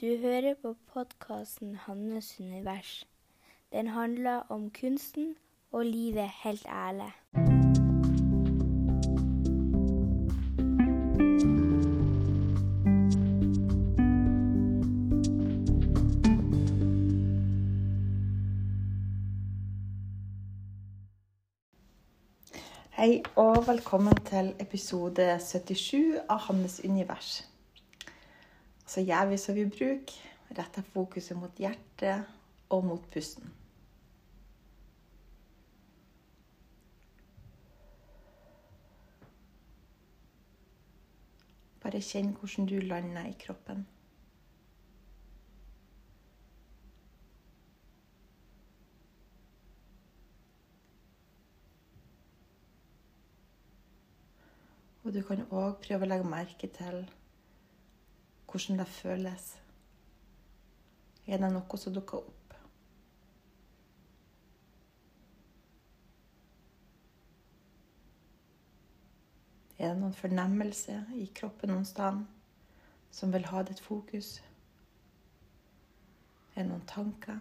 Du hører på podkasten 'Hannes univers'. Den handler om kunsten og livet helt ærlig. Hei og velkommen til episode 77 av Hannes univers. Så gjør vi som vi bruker, retter fokuset mot hjertet og mot pusten. Bare kjenn hvordan du lander i kroppen. Og du kan òg prøve å legge merke til hvordan det føles. Er det noe som dukker opp? Er det noen fornemmelse i kroppen noen sted som vil ha ditt fokus? Er det noen tanker?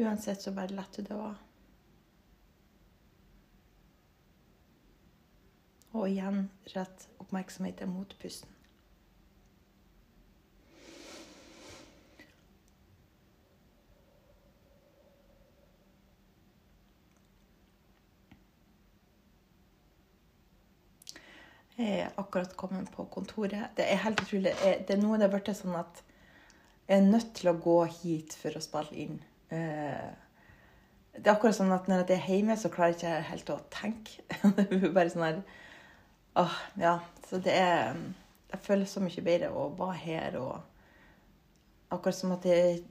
Uansett så bare letter det være. Og igjen rett oppmerksomheten mot pusten. Jeg er akkurat kommet på kontoret. Det er helt utrolig. Det er noe det har blitt sånn at jeg er nødt til å gå hit for å spille inn. Eh, det er akkurat sånn at når jeg er hjemme, så klarer jeg ikke helt å tenke. Det er bare sånn her Åh, ja. Så det er Jeg føler så mye bedre å være her og Akkurat som at jeg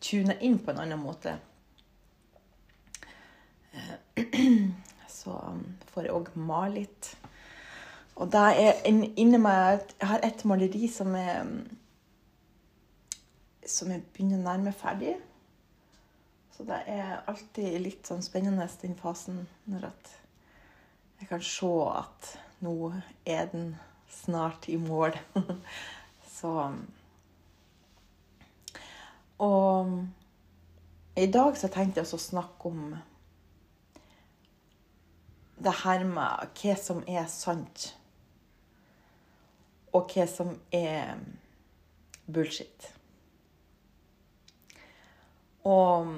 tuner inn på en annen måte. Eh, så får jeg òg male litt. Og der er inni meg Jeg har et maleri som er som jeg begynner å nærme ferdig. Så det er alltid litt sånn spennende den fasen når at jeg kan se at nå er den snart i mål. Så Og i dag så tenkte jeg å snakke om det her med hva som er sant, og hva som er bullshit. Og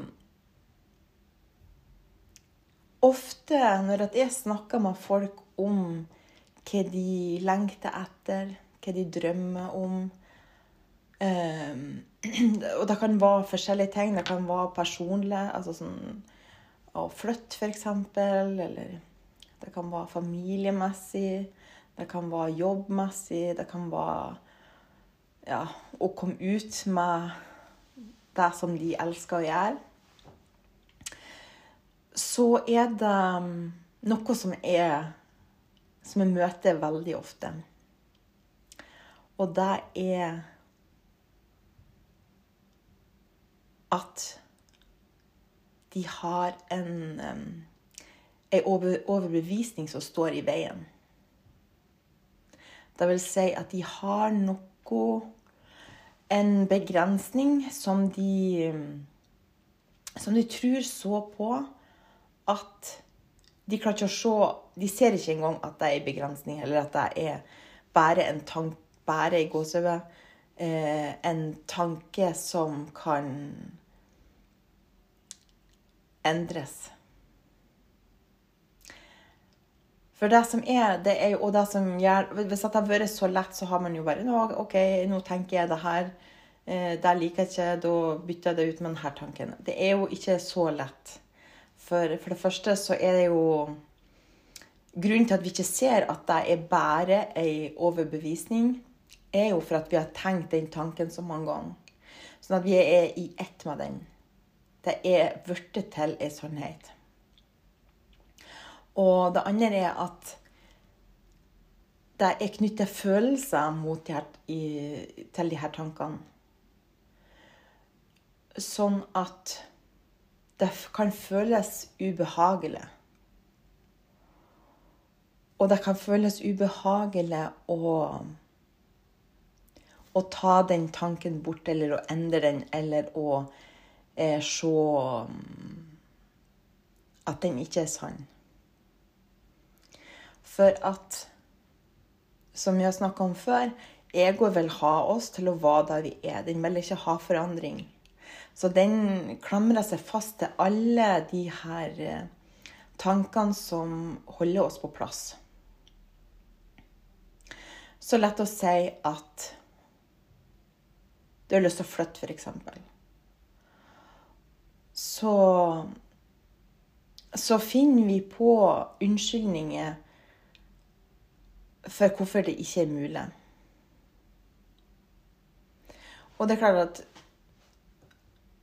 ofte når jeg snakker med folk om hva de lengter etter, hva de drømmer om um, Og det kan være forskjellige ting. Det kan være personlig, altså sånn å flytte, f.eks. Eller det kan være familiemessig. Det kan være jobbmessig. Det kan være ja, å komme ut med det som de elsker å gjøre så er det noe som er Som jeg møter veldig ofte. Og det er at de har en, en overbevisning som står i veien. Det vil si at de har noe En begrensning som de Som de tror så på at de klarer ikke å se De ser ikke engang at det er en begrensning, eller at det er bare en tanke Bare i gåsehud eh, en tanke som kan endres. For det som er, det er jo, og det som gjør Hvis det har vært så lett, så har man jo bare nå, OK, nå tenker jeg det her. Eh, det liker jeg ikke. Da bytter jeg det ut med denne tanken. Det er jo ikke så lett. For, for det første så er det jo Grunnen til at vi ikke ser at det er bare ei overbevisning, er jo for at vi har tenkt den tanken så mange ganger. Sånn at vi er i ett med den. Det er blitt til ei sannhet. Og det andre er at det er knyttet følelser de her, i, til her tankene. Sånn at det kan føles ubehagelig. Og det kan føles ubehagelig å, å ta den tanken bort, eller å endre den, eller å eh, se mm, at den ikke er sann. For at, som vi har snakka om før, egoet vil ha oss til å være der vi er. Den vil ikke ha forandring. Så den klamrer seg fast til alle de her eh, tankene som holder oss på plass. Så lett å si at du har lyst til å flytte, f.eks. Så så finner vi på unnskyldninger for hvorfor det ikke er mulig. Og det er klart at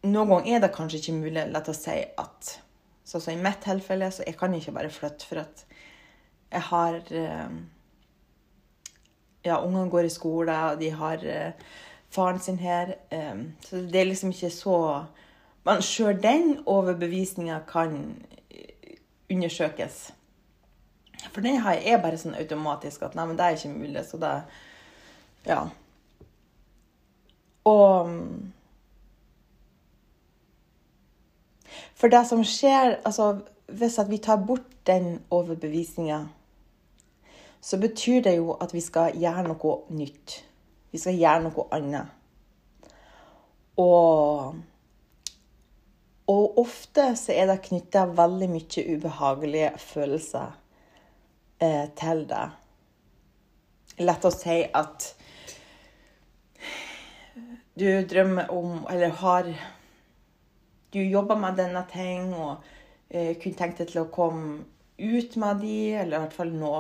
noen ganger er det kanskje ikke mulig lett å si at Sånn som i mitt tilfelle, så jeg kan ikke bare flytte for at jeg har eh, Ja, ungene går i skole, og de har eh, faren sin her. Eh, så det er liksom ikke så Men sjøl den overbevisninga kan undersøkes. For den har er bare sånn automatisk at nei, men det er ikke mulig, så det Ja. Og For det som skjer altså Hvis vi tar bort den overbevisninga, så betyr det jo at vi skal gjøre noe nytt. Vi skal gjøre noe annet. Og, og ofte så er det knytta veldig mye ubehagelige følelser eh, til det. Lett å si at du drømmer om, eller har du jobber med denne ting og eh, kunne tenkt deg til å komme ut med de, eller i hvert fall nå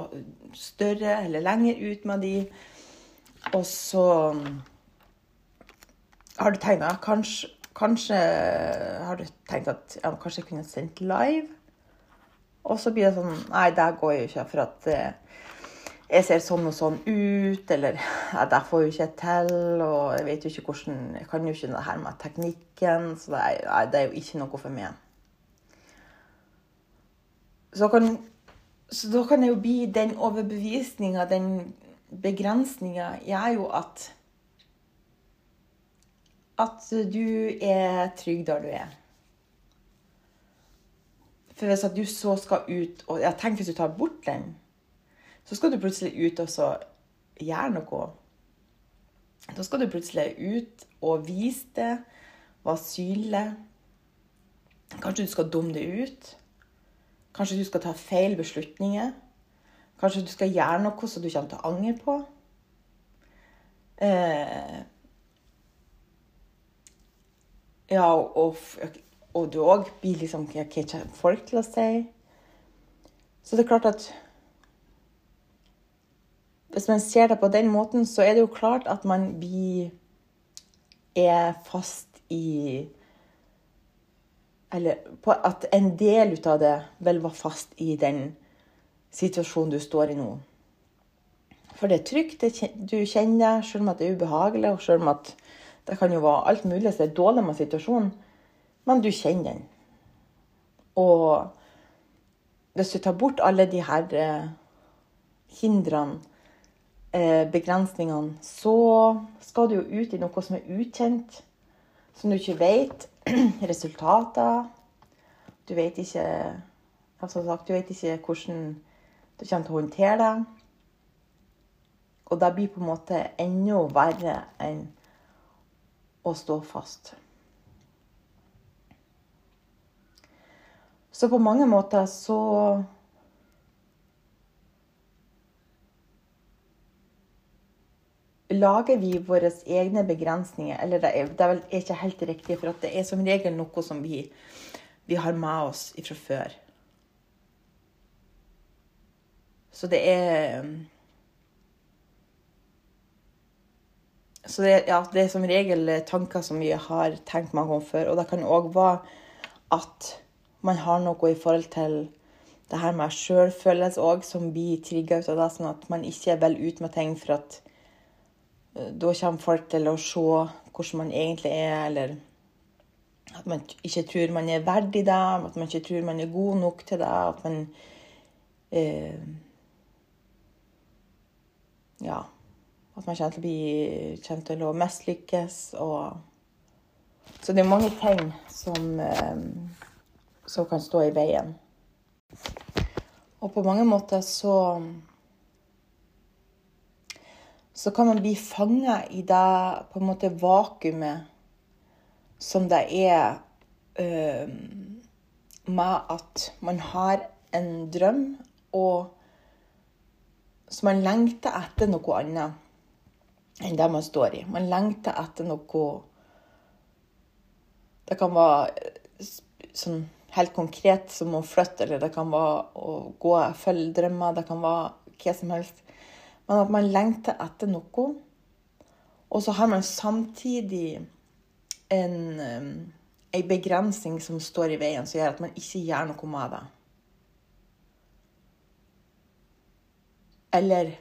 større eller lenger ut med de. Og så har du at kanskje, kanskje har du tenkt at ja, kanskje jeg kunne sendt live. Og så blir det sånn Nei, det går jo ikke, for at eh, jeg ser sånn og sånn ut, eller ja, det får jo ikke jeg til, og jeg vet jo ikke hvordan Jeg kan jo ikke det her med teknikken, så det er, nei, det er jo ikke noe for meg. Så, kan, så da kan det jo bli den overbevisninga, den begrensninga, gjør jo at At du er trygg der du er. For hvis at du så skal ut og jeg tenker hvis du tar bort den så skal du plutselig ut og så gjøre noe. Da skal du plutselig ut og vise det, være synlig. Kanskje du skal dumme det ut. Kanskje du skal ta feil beslutninger. Kanskje du skal gjøre noe som du kommer til å angre på. Eh, ja, og, og du òg blir liksom Hva kommer folk til å si? Så det er klart at hvis man ser det på den måten, så er det jo klart at man blir er fast i Eller at en del ut av det vil være fast i den situasjonen du står i nå. For det er trygt, du kjenner det, selv om det er ubehagelig, og selv om at det kan jo være alt mulig som er dårlig med situasjonen, men du kjenner den. Og hvis du tar bort alle de her eh, hindrene begrensningene, så skal du jo ut i noe som er ukjent, som du ikke vet resultater. Du vet ikke altså sagt, du vet ikke hvordan du kommer til å håndtere det. Og det blir på en måte enda verre enn å stå fast. Så på mange måter så lager vi våre egne begrensninger. Eller det er, det er vel ikke helt riktig, for det er som regel noe som vi, vi har med oss fra før. Så det er Så det, ja, det, er som regel tanker som vi har tenkt mange ganger før. Og det kan òg være at man har noe i forhold til det her med sjølfølelse òg, som blir trigga ut av det, sånn at man ikke er vel ut med ting for at da kommer folk til å se hvordan man egentlig er, eller at man ikke tror man er verdig det, at man ikke tror man er god nok til det. At man eh, Ja. At man kommer til å bli kommer til å mislykkes og Så det er mange ting som, eh, som kan stå i veien. Og på mange måter så Så kan man bli fanga i det på en måte vakuumet som det er øh, med at man har en drøm, og så man lengter etter noe annet enn det man står i. Man lengter etter noe Det kan være sånn helt konkret som å flytte, eller det kan være å gå og følge drømmer, det kan være hva som helst. Men at man lengter etter noe. Og så har man samtidig en, en begrensning som står i veien, som gjør at man ikke gjør noe med det. Eller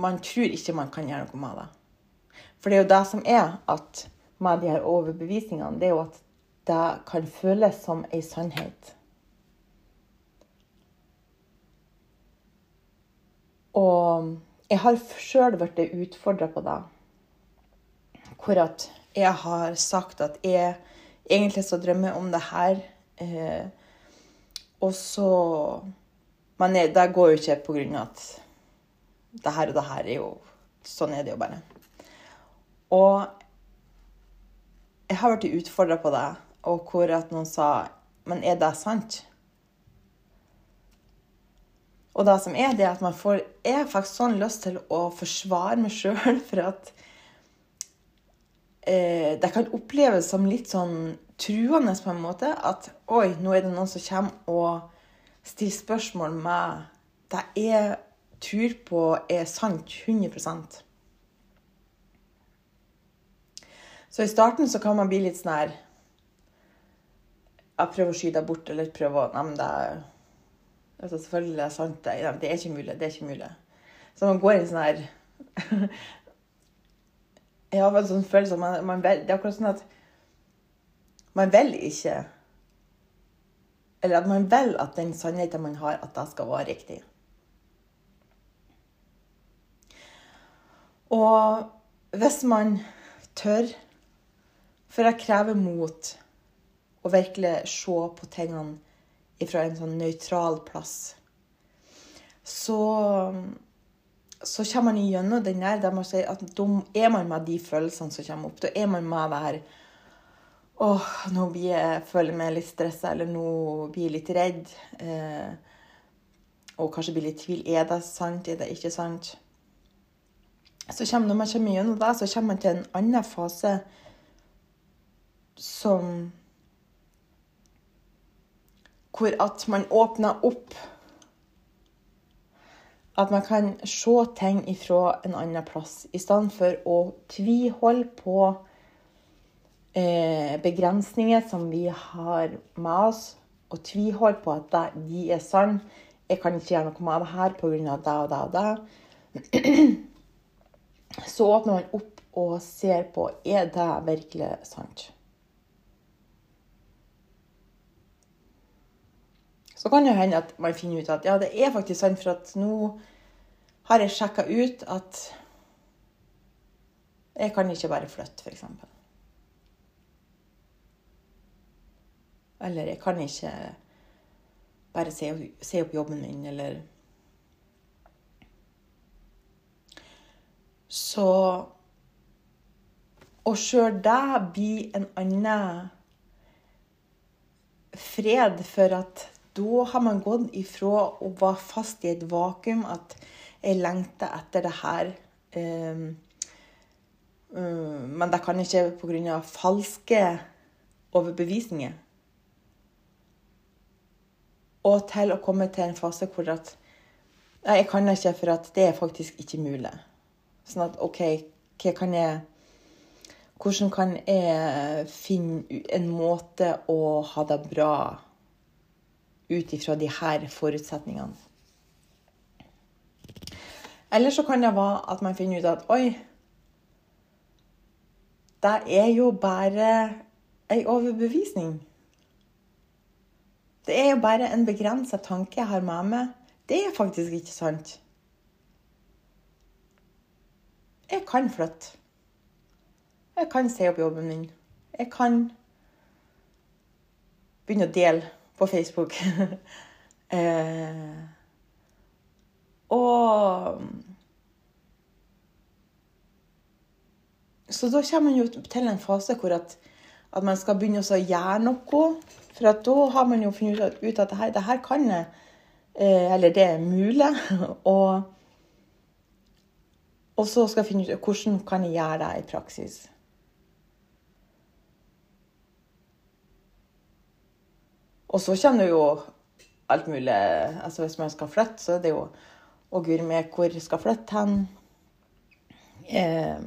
man tror ikke man kan gjøre noe med det. For det er jo det som er at med de her overbevisningene, det er jo at det kan føles som ei sannhet. Og jeg har sjøl blitt utfordra på det. Hvor at jeg har sagt at jeg egentlig så drømmer om det her. Eh, og så Men det går jo ikke på grunn av at det her og det her er jo Sånn er det jo bare. Og jeg har blitt utfordra på det, og hvor at noen sa Men er det sant? Og det som er, det at man får Jeg har faktisk sånn lyst til å forsvare meg sjøl for at eh, Det kan oppleves som litt sånn truende på en måte. At oi, nå er det noen som kommer og stiller spørsmål med det jeg tror på er sant 100% Så i starten så kan man bli litt sånn her Jeg prøver å skyte bort, eller prøve å Nei, men det er altså, Selvfølgelig er det sant. Det, det er ikke mulig. Det er ikke mulig. Så man går i sånn her Jeg har en sånn følelse av man, man Det er akkurat sånn at man vil ikke Eller at man vil at den sannheten man har, at det skal være riktig. Og hvis man tør For det krever mot å virkelig se på tingene fra en sånn nøytral plass. Så, så kommer man igjennom den der der man sier at da er man med de følelsene som kommer opp. Da er man med det her Åh, nå blir jeg, føler jeg meg litt stressa, eller nå blir jeg litt redd. Eh, og kanskje blir litt tvil. Er det sant? Er det ikke sant? Så kommer, når man kommer gjennom det, så kommer man til en annen fase som Hvor at man åpner opp. At man kan se ting ifra en annen plass, i stedet for å tviholde på eh, begrensninger som vi har med oss, og tviholde på at det, de er sann. Jeg kan ikke gjøre noe med det her pga. det og det og det så åpner man opp og ser på er det virkelig sant. Så kan det hende at man finner ut at ja, det er faktisk sant, for at nå har jeg sjekka ut at jeg kan ikke bare flytte, f.eks. Eller jeg kan ikke bare se, se opp jobben min, eller Så Og sjøl det blir en annen fred, for at da har man gått ifra å være fast i et vakuum, at jeg lengter etter det her. Um, um, men det kan ikke pga. falske overbevisninger. Og til å komme til en fase hvor at jeg kan ikke, for at det er faktisk ikke mulig. Sånn at OK, hva kan jeg Hvordan kan jeg finne en måte å ha det bra ut ifra her forutsetningene? Eller så kan det være at man finner ut at oi, det er jo bare ei overbevisning. Det er jo bare en begrensa tanke jeg har med meg. Det er faktisk ikke sant. jeg kan flytte. Jeg kan si opp jobben min. Jeg kan begynne å dele på Facebook. eh, og Så da kommer man jo til en fase hvor at, at man skal begynne å gjøre noe. For da har man jo funnet ut at det her, det her kan jeg. Eh, eller det er mulig. Og, og så skal jeg finne ut hvordan kan jeg gjøre det i praksis. Og så kommer det jo alt mulig altså Hvis man skal flytte, så er det jo Å, guri meg, hvor skal flytte hen? Eh,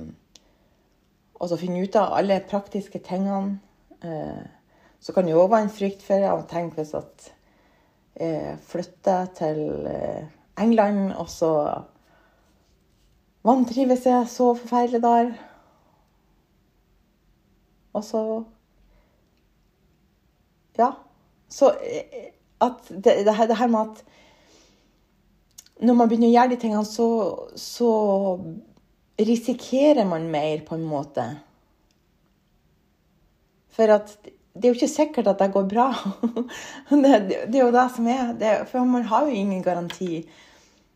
og så finne ut av alle praktiske tingene. Eh, så kan det jo òg være en frykt for å tenke hvis at jeg flytter til eh, England, og så vantrives jeg så forferdelig der. Og så Ja. Så eh, at det, det, her, det her med at når man begynner å gjøre de tingene, så, så risikerer man mer, på en måte. For at det er jo ikke sikkert at det går bra. det, det, er jo det som er. Det, for man har jo ingen garanti.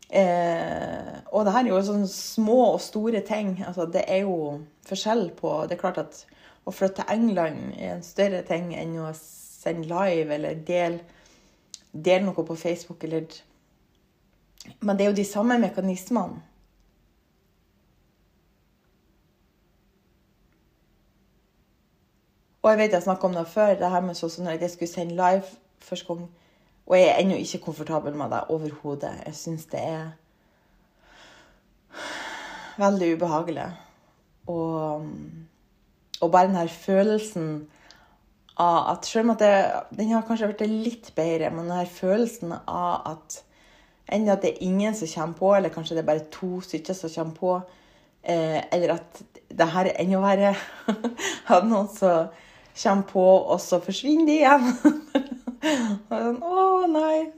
Eh, og det her er jo sånne små og store ting. Altså, det er jo forskjell på Det er klart at å flytte til England er en større ting enn å sende live eller del, del noe på Facebook eller Men det er jo de samme mekanismene. Og jeg vet jeg snakka om det før, det her med sånn at jeg skulle sende live første gang. Og jeg er ennå ikke komfortabel med det overhodet. Jeg syns det er veldig ubehagelig. Og, og bare den her følelsen av at Selv om at det, den har kanskje blitt litt bedre, men den følelsen av at enda at det er ingen som kommer på, eller kanskje det er bare to stykker som kommer på, eh, eller at det her er enda verre At noen som kommer på, og så forsvinner de igjen. sånn, Å, nei.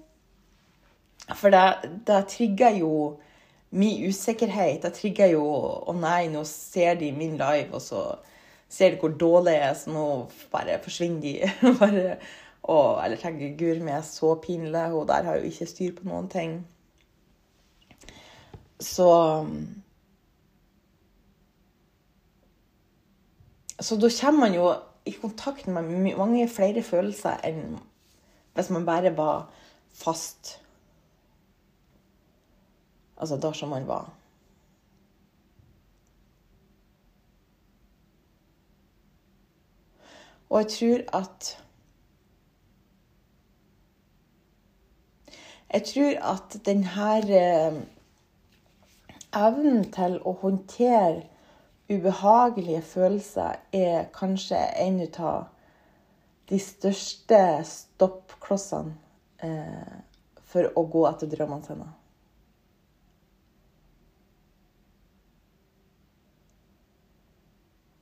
For det, det trigger jo min usikkerhet. Det trigger jo Å nei, nå ser de min live, og så ser du hvor dårlig jeg er, så nå bare forsvinner de. bare, og, eller tenker Guri meg, så pinlig. Hun der har jo ikke styr på noen ting. Så Så da kommer man jo i kontakt med mange flere følelser enn hvis man bare var fast. Altså da som man var. Og jeg tror at Jeg tror at denne eh, evnen til å håndtere ubehagelige følelser er kanskje en av de største stoppklossene eh, for å gå etter drømmene sine.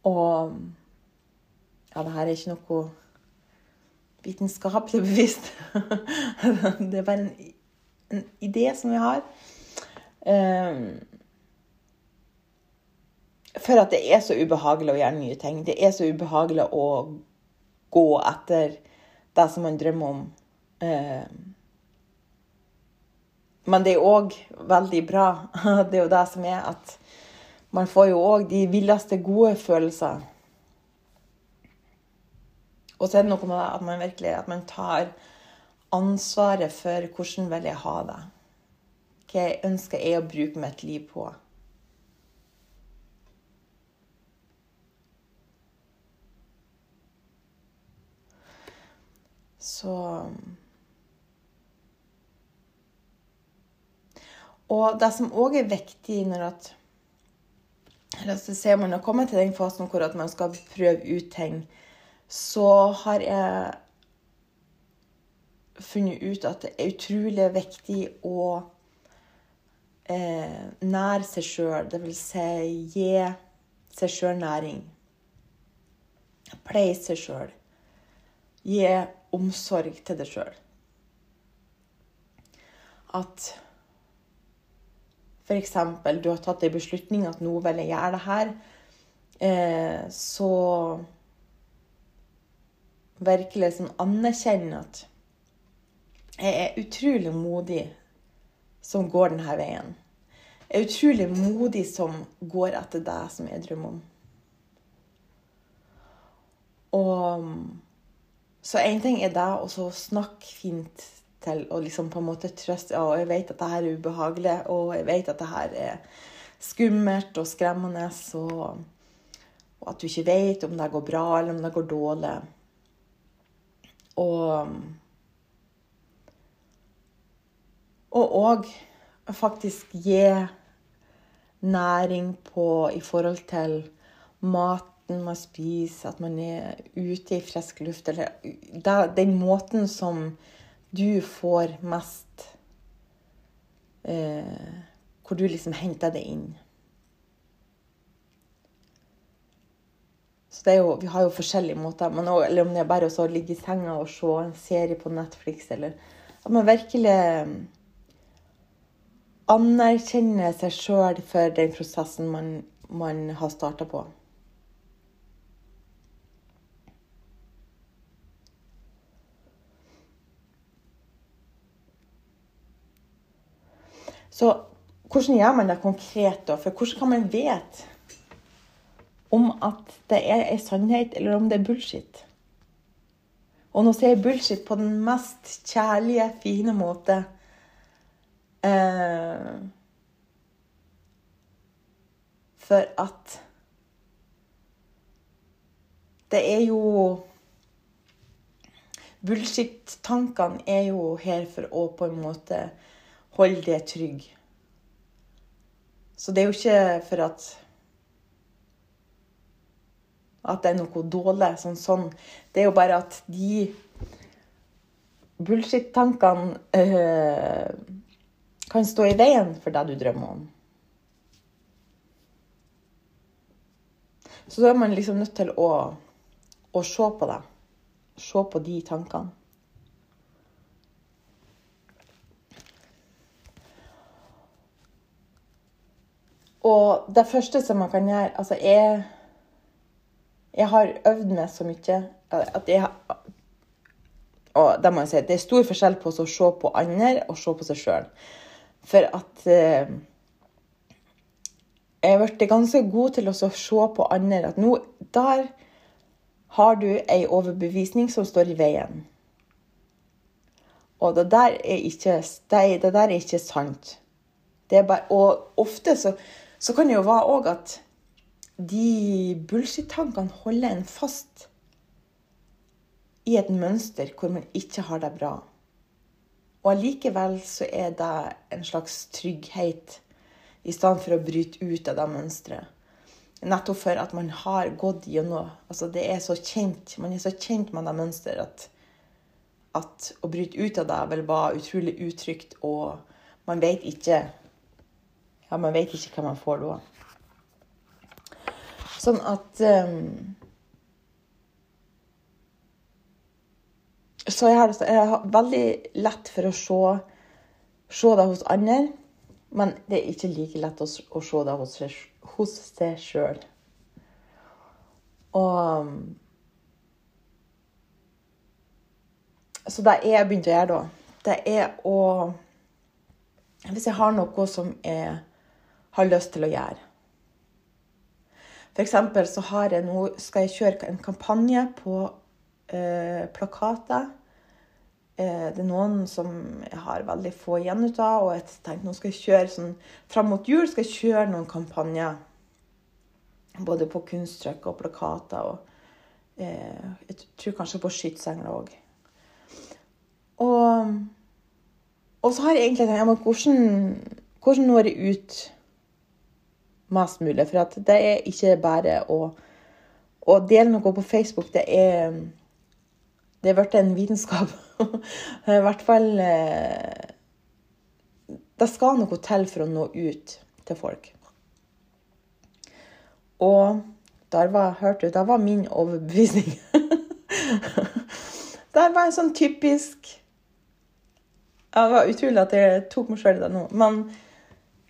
Og ja, det her er ikke noe vitenskapelig bevisst. det er bare en, en idé som vi har. Um, for at det er så ubehagelig å gjøre nye ting. Det er så ubehagelig å gå etter det som man drømmer om. Eh, men det er òg veldig bra. Det er jo det som er at man får jo òg de villeste gode følelser. Og så er det noe med at man virkelig at man tar ansvaret for hvordan vil jeg ha det. Hva jeg ønsker jeg å bruke mitt liv på. Så Og det som òg er viktig når at så ser man har kommet til den fasen hvor man skal prøve ut ting, så har jeg funnet ut at det er utrolig viktig å eh, nære seg sjøl. Det vil si gi seg sjøl næring. Pleie seg sjøl. Gi omsorg til deg sjøl. At f.eks. du har tatt en beslutning at nå vil jeg gjøre det her, eh, så virkelig sånn anerkjenne at jeg er utrolig modig som går denne veien. Jeg er utrolig modig som går etter det som jeg drømmer om. Og Så én ting er det å snakke fint til og liksom på en måte trøste Ja, jeg vet at det her er ubehagelig, og jeg vet at det her er skummelt og skremmende, og, og at du ikke vet om det går bra eller om det går dårlig. Og og faktisk gi næring på i forhold til maten man spiser, at man er ute i frisk luft, eller den måten som du får mest eh, Hvor du liksom henter det inn. Så jo, Vi har jo forskjellige måter. Men også, eller om det er bare å ligge i senga og se en serie på Netflix, eller at man virkelig anerkjenner seg sjøl for den prosessen man, man har starta på. Så hvordan gjør man det konkret, da? For hvordan kan man vite om at det er ei sannhet, eller om det er bullshit? Og nå sier jeg bullshit på den mest kjærlige, fine måte. Eh, for at det er jo Bullshit-tankene er jo her for å på en måte holde det trygg. Så det er jo ikke for at at det er noe dårlig. Sånn, sånn. Det er jo bare at de bullshit-tankene øh, kan stå i veien for det du drømmer om. Så da er man liksom nødt til å, å se på det. Se på de tankene. Og det første som man kan gjøre Altså, jeg, jeg har øvd meg så mye at jeg Og det må jeg si, det er stor forskjell på å se på andre og se på seg sjøl. For at eh, jeg har blitt ganske god til å se på andre at nå der har du ei overbevisning som står i veien. Og det der er ikke, det, det der er ikke sant. Bare, og ofte så, så, kan det jo være òg at de bullshit-tankene holder en fast i et mønster hvor man ikke har det bra. Og allikevel så er det en slags trygghet, i stedet for å bryte ut av det mønsteret. Nettopp for at man har gått gjennom altså det er så kjent, Man er så kjent med det mønsteret at, at å bryte ut av det vil være utrolig utrygt, og man vet ikke Ja, man vet ikke hva man får da. Sånn at um, Så jeg har, jeg har, veldig lett for å se, se, det hos andre, men det er ikke like lett å, å se det hos, hos seg sjøl. Og Så det jeg begynte begynt å gjøre da, det er å Hvis jeg har noe som jeg har lyst til å gjøre F.eks. så har jeg nå, skal jeg kjøre en kampanje på eh, plakater Eh, det er noen som jeg har veldig få igjen ut av, og jeg tenkte nå skal jeg kjøre sånn Fram mot jul skal jeg kjøre noen kampanjer. Både på kunsttrykk og plakater. Og eh, jeg tror kanskje på skytsengler òg. Og, og, så har jeg egentlig tenkt hvordan, hvordan når jeg ut mest mulig? For det er ikke bare å, å dele noe på Facebook. Det er det er blitt en vitenskap. I hvert fall eh, Det skal noe til for å nå ut til folk. Og der var, hørte du, der var min overbevisning. der var en sånn typisk Det var utrolig at jeg tok meg sjøl i det nå. Men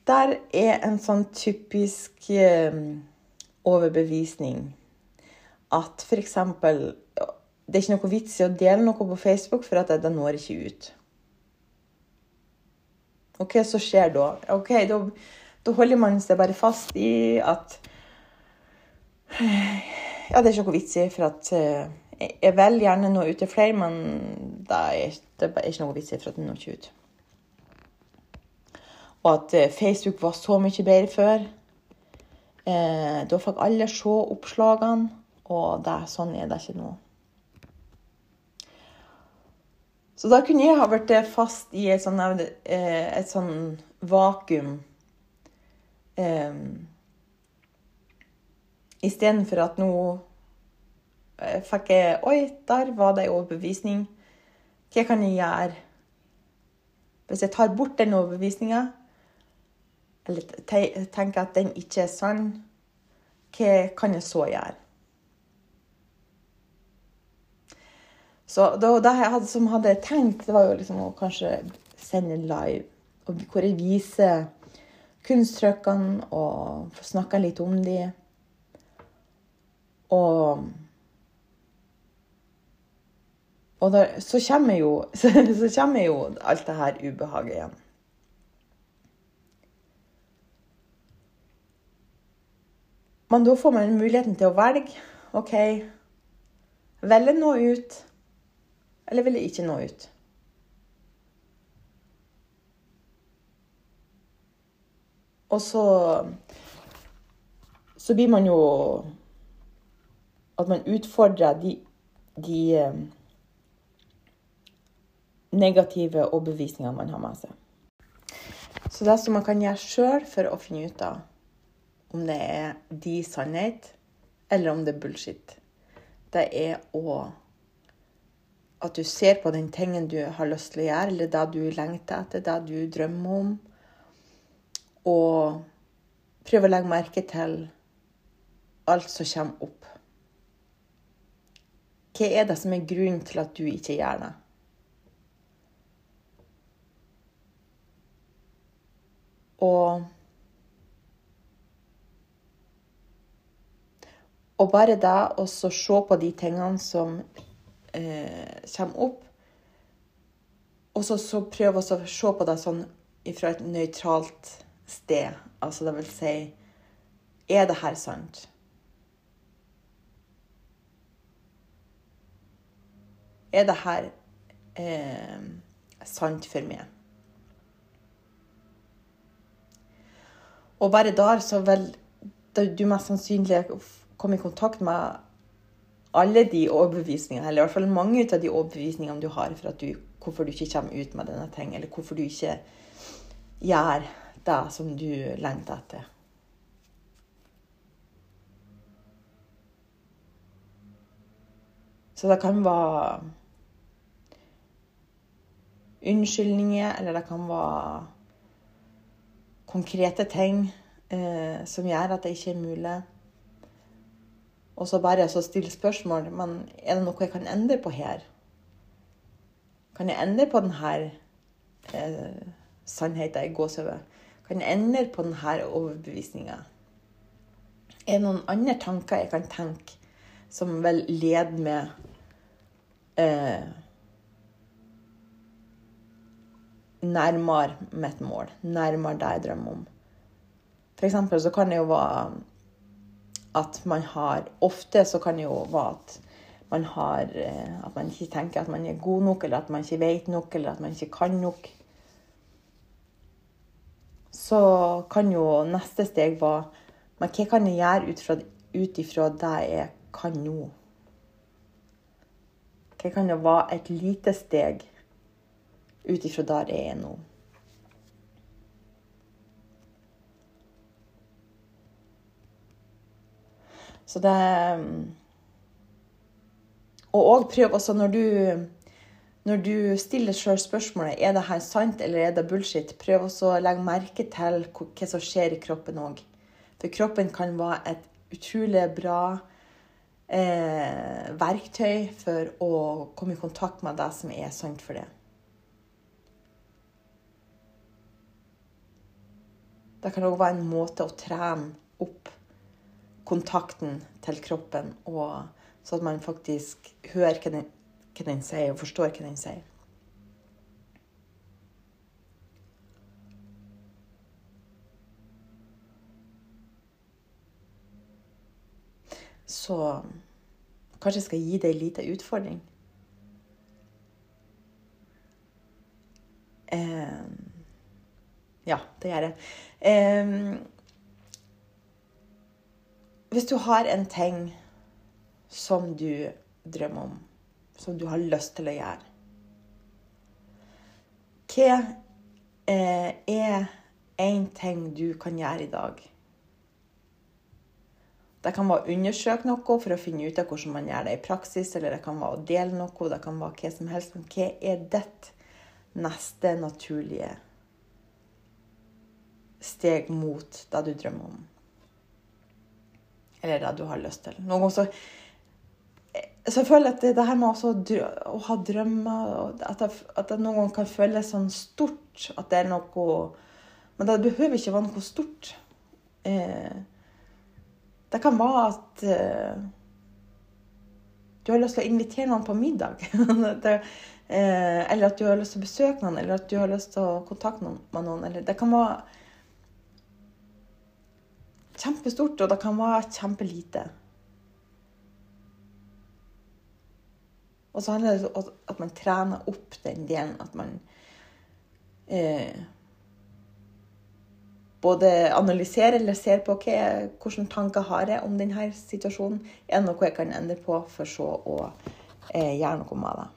der er en sånn typisk eh, overbevisning at f.eks. Det er ikke noe vits i å dele noe på Facebook, for at det, når ikke ut. OK, så skjer da? Ok, da, da holder man seg bare fast i at Ja, det er ikke noe vits i, for at eh, jeg vil gjerne nå ut til flere, men det er, det er ikke noe vits i, for at det når ikke ut. Og at eh, Facebook var så mye bedre før. Eh, da fikk alle se oppslagene, og det, sånn er det ikke nå. Så da kunne jeg ha vært fast i et sånn, eh, sånn vakuum. Eh, Istedenfor at nå eh, fikk jeg Oi, der var det en overbevisning. Hva kan jeg gjøre? Hvis jeg tar bort den overbevisninga, eller tenker at den ikke er sann, hva kan jeg så gjøre? Så det, da jeg som hadde tenkt, det var jo liksom å kanskje sende live, hvor jeg viser kunsttrykkene og får snakka litt om de. Og og da, så, kommer jo, så kommer jo alt det her ubehaget igjen. Men da får man muligheten til å velge. OK, vil jeg nå ut, eller vil jeg ikke nå ut? Og så Så blir man jo At man utfordrer de, de eh, negative overbevisningene man har med seg. Så det som man kan gjøre sjøl for å finne ut av om det er de sannhet, eller om det er bullshit. Det er å At du ser på den tingen du har lyst til å gjøre, eller det du lengter etter, det du drømmer om. Og prøve å legge merke til alt som kommer opp. Hva er det som er grunnen til at du ikke gjør det? Og Og bare det å se på de tingene som eh, kommer opp, og så, så prøve å se på det sånn fra et nøytralt sted. Altså det vil si Er det her sant? Er det her eh, sant for meg? Og bare der så vil du mest sannsynlig komme i kontakt med alle de overbevisningene, eller i hvert fall mange av de overbevisningene du har for du, hvorfor du ikke kommer ut med denne ting, eller hvorfor du ikke gjør det som du lengter etter. Så det kan være unnskyldninger, eller det kan være konkrete ting eh, som gjør at det ikke er mulig. Og så bare så stille spørsmål Men er det noe jeg kan endre på her? Kan jeg endre på denne eh, sannheten i gåsehud? Kan jeg endre på denne overbevisninga? Er det noen andre tanker jeg kan tenke som vil lede meg eh, nærmere mitt mål? Nærmere det jeg drømmer om? For eksempel så kan det jo være at man har Ofte så kan det jo være at man har eh, At man ikke tenker at man er god nok, eller at man ikke vet nok, eller at man ikke kan nok. Så kan jo neste steg være Men hva kan jeg gjøre ut ifra det jeg kan nå? Hva kan det være et lite steg ut ifra der jeg er nå? Så det Og òg prøv også når du når du stiller sjøl spørsmålet er det her sant eller er det bullshit, prøv også å legge merke til hva som skjer i kroppen òg. For kroppen kan være et utrolig bra eh, verktøy for å komme i kontakt med det som er sant for deg. Det kan òg være en måte å trene opp kontakten til kroppen, og, så at man faktisk hører hva den, hva den sier, og forstår hva den sier. Så kanskje jeg skal gi deg en liten utfordring. Eh, ja, det gjør jeg. Eh, hvis du har en ting som du drømmer om, som du har lyst til å gjøre Hva eh, er én ting du kan gjøre i dag? Det kan være å undersøke noe for å finne ut av hvordan man gjør det i praksis, eller det kan være å dele noe, det kan være hva som helst. Men hva er ditt neste naturlige steg mot det du drømmer om? Eller det du har lyst til. Noen ganger så så jeg føler at det, det her med å ha drømmer At det, at det noen ganger kan føles sånn stort. At det er noe Men det behøver ikke være noe stort. Eh, det kan være at eh, du har lyst til å invitere noen på middag. det, eh, eller at du har lyst til å besøke noen, eller at du har lyst til å kontakte noen med noen. Eller det kan være kjempestort, og det kan være kjempelite. Og så handler det om at man trener opp den delen. At man eh, både analyserer eller ser på okay, hvilke tanker har jeg om denne situasjonen. Er det noe jeg kan endre på, for så å eh, gjøre noe med det.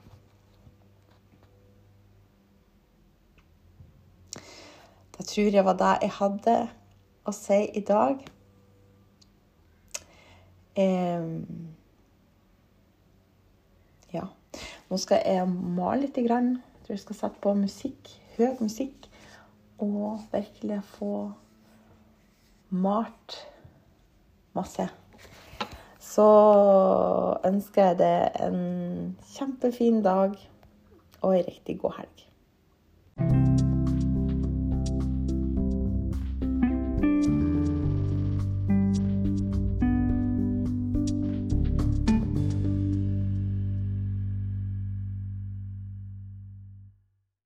Da tror jeg var det jeg hadde å si i dag. Eh, ja. Nå skal jeg male litt. Jeg tror jeg skal sette på musikk, høy musikk, og virkelig få malt masse. Så ønsker jeg deg en kjempefin dag og ei riktig god helg.